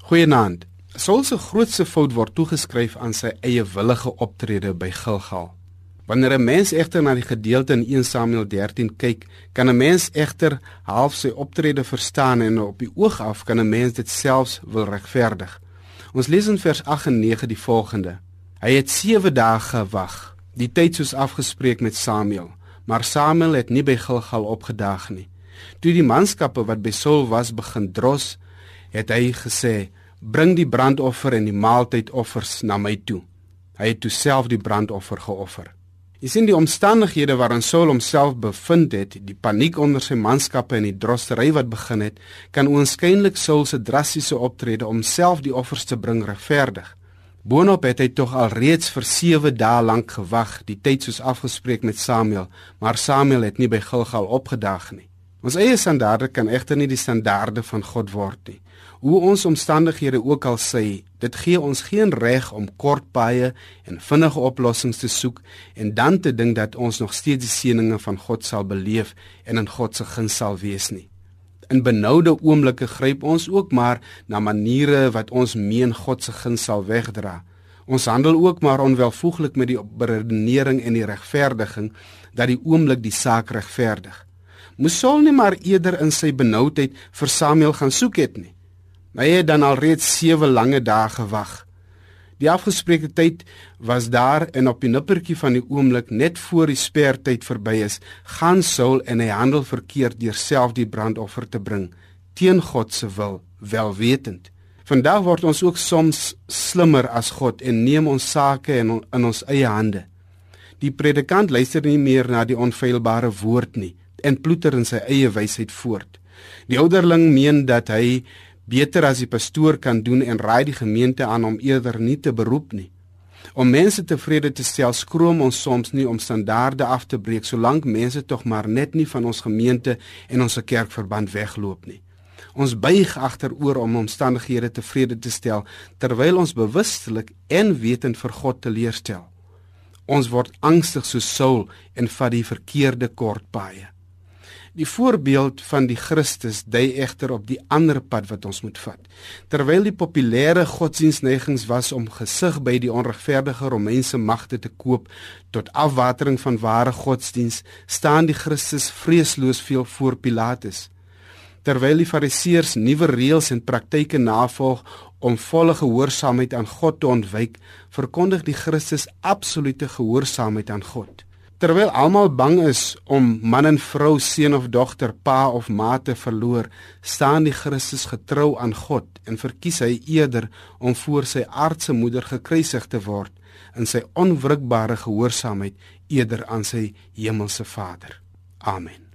Goeienaand. Saul se grootste fout word toegeskryf aan sy eie willige optrede by Gilgal. Wanneer 'n mens egter na die gedeelte in 1 Samuel 13 kyk, kan 'n mens egter half sy optrede verstaan en op die oog af kan 'n mens dit selfs wil regverdig. Ons lees in vers 8 en 9 die volgende: Hy het 7 dae gewag, die tyd soos afgespreek met Samuel, maar Samuel het nie by Gilgal opgedaag nie. Toe die manskappe wat by Saul was begin dros, het hy gesê: "Bring die brandoffer en die maaltydoffers na my toe." Hy het toe self die brandoffer geoffer. Jy sien die omstandighede waarin Saul homself bevind het, die paniek onder sy manskappe en die drostery wat begin het, kan oënskynlik Saul se drastiese optrede om self die offers te bring regverdig. Boonop het hy tog al reeds vir 7 dae lank gewag, die tyd soos afgespreek met Samuel, maar Samuel het nie by Gilgal opgedaag nie. Ons eie standaarde kan egter nie die standaarde van God word nie. Hoe ons omstandighede ook al sê, dit gee ons geen reg om kort paaie en vinnige oplossings te soek en dan te dink dat ons nog steeds die seëninge van God sal beleef en in God se guns sal wees nie. In benoude oomblikke gryp ons ook maar na maniere wat ons meen God se guns sal wegdra. Ons handel ook maar onwelvoeglik met die beredenering en die regverdiging dat die oomblik die saak regverdig moes Saul nie maar eerder in sy benoudheid vir Samuel gaan soek het nie. Hy het dan al reeds 7 lange dae gewag. Die afgespreekte tyd was daar en op die nippertjie van die oomblik net voor die spertyd verby is, gaan Saul en hy handel verkeerd deur self die brandoffer te bring teen God se wil, welwetend. Vandag word ons ook soms slimmer as God en neem ons sake in, in ons eie hande. Die predikant luister nie meer na die onfeilbare woord nie, en ploeter in sy eie wysheid voort. Die ouderling meen dat hy beter as die pastoor kan doen en raai die gemeente aan om eerder nie te beroep nie. Om mense tevrede te stel, skroom ons soms nie om standaarde af te breek solank mense tog maar net nie van ons gemeente en ons kerkverband wegloop nie. Ons buig agteroor om omstandighede tevrede te stel terwyl ons bewustelik en wetend vir God teleurstel. Ons word angstig soos Saul en vat die verkeerde kortpaaie. Die voorbeeld van die Christus dui egter op die ander pad wat ons moet vat. Terwyl die populêre godsdienstneigings was om gesig by die onregverdige Romeinse magte te koop tot afwatering van ware godsdiens, staan die Christus vreesloos veel voor Pilatus. Terwyl die Fariseërs nuwe reëls en praktyke navolg om volle gehoorsaamheid aan God te ontwyk, verkondig die Christus absolute gehoorsaamheid aan God. Terwyl almal bang is om man en vrou, seun of dogter, pa of ma te verloor, staan die Christus getrou aan God en verkies hy eerder om voor sy aardse moeder gekruisig te word in sy onwrikbare gehoorsaamheid eerder aan sy hemelse Vader. Amen.